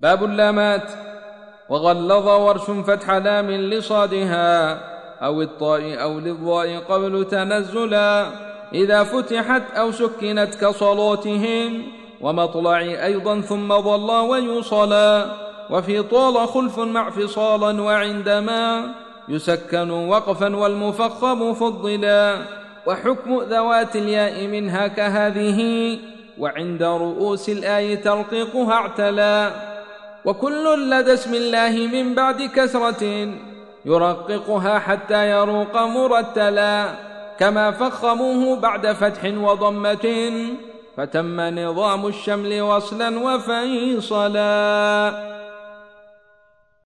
باب اللامات. وغلظ ورش فتح لام لصادها أو الطاء أو للضاء قبل تنزلا. إذا فتحت أو سكنت كصلاتهم ومطلع أيضا ثم ظل ويوصلا. وفي طال خلف مع فصالا وعندما يسكن وقفا والمفخم فضلا. وحكم ذوات الياء منها كهذه وعند رؤوس الآي ترقيقها اعتلى وكل لدى اسم الله من بعد كسرة يرققها حتى يروق مرتلا كما فخموه بعد فتح وضمة فتم نظام الشمل وصلا وفيصلا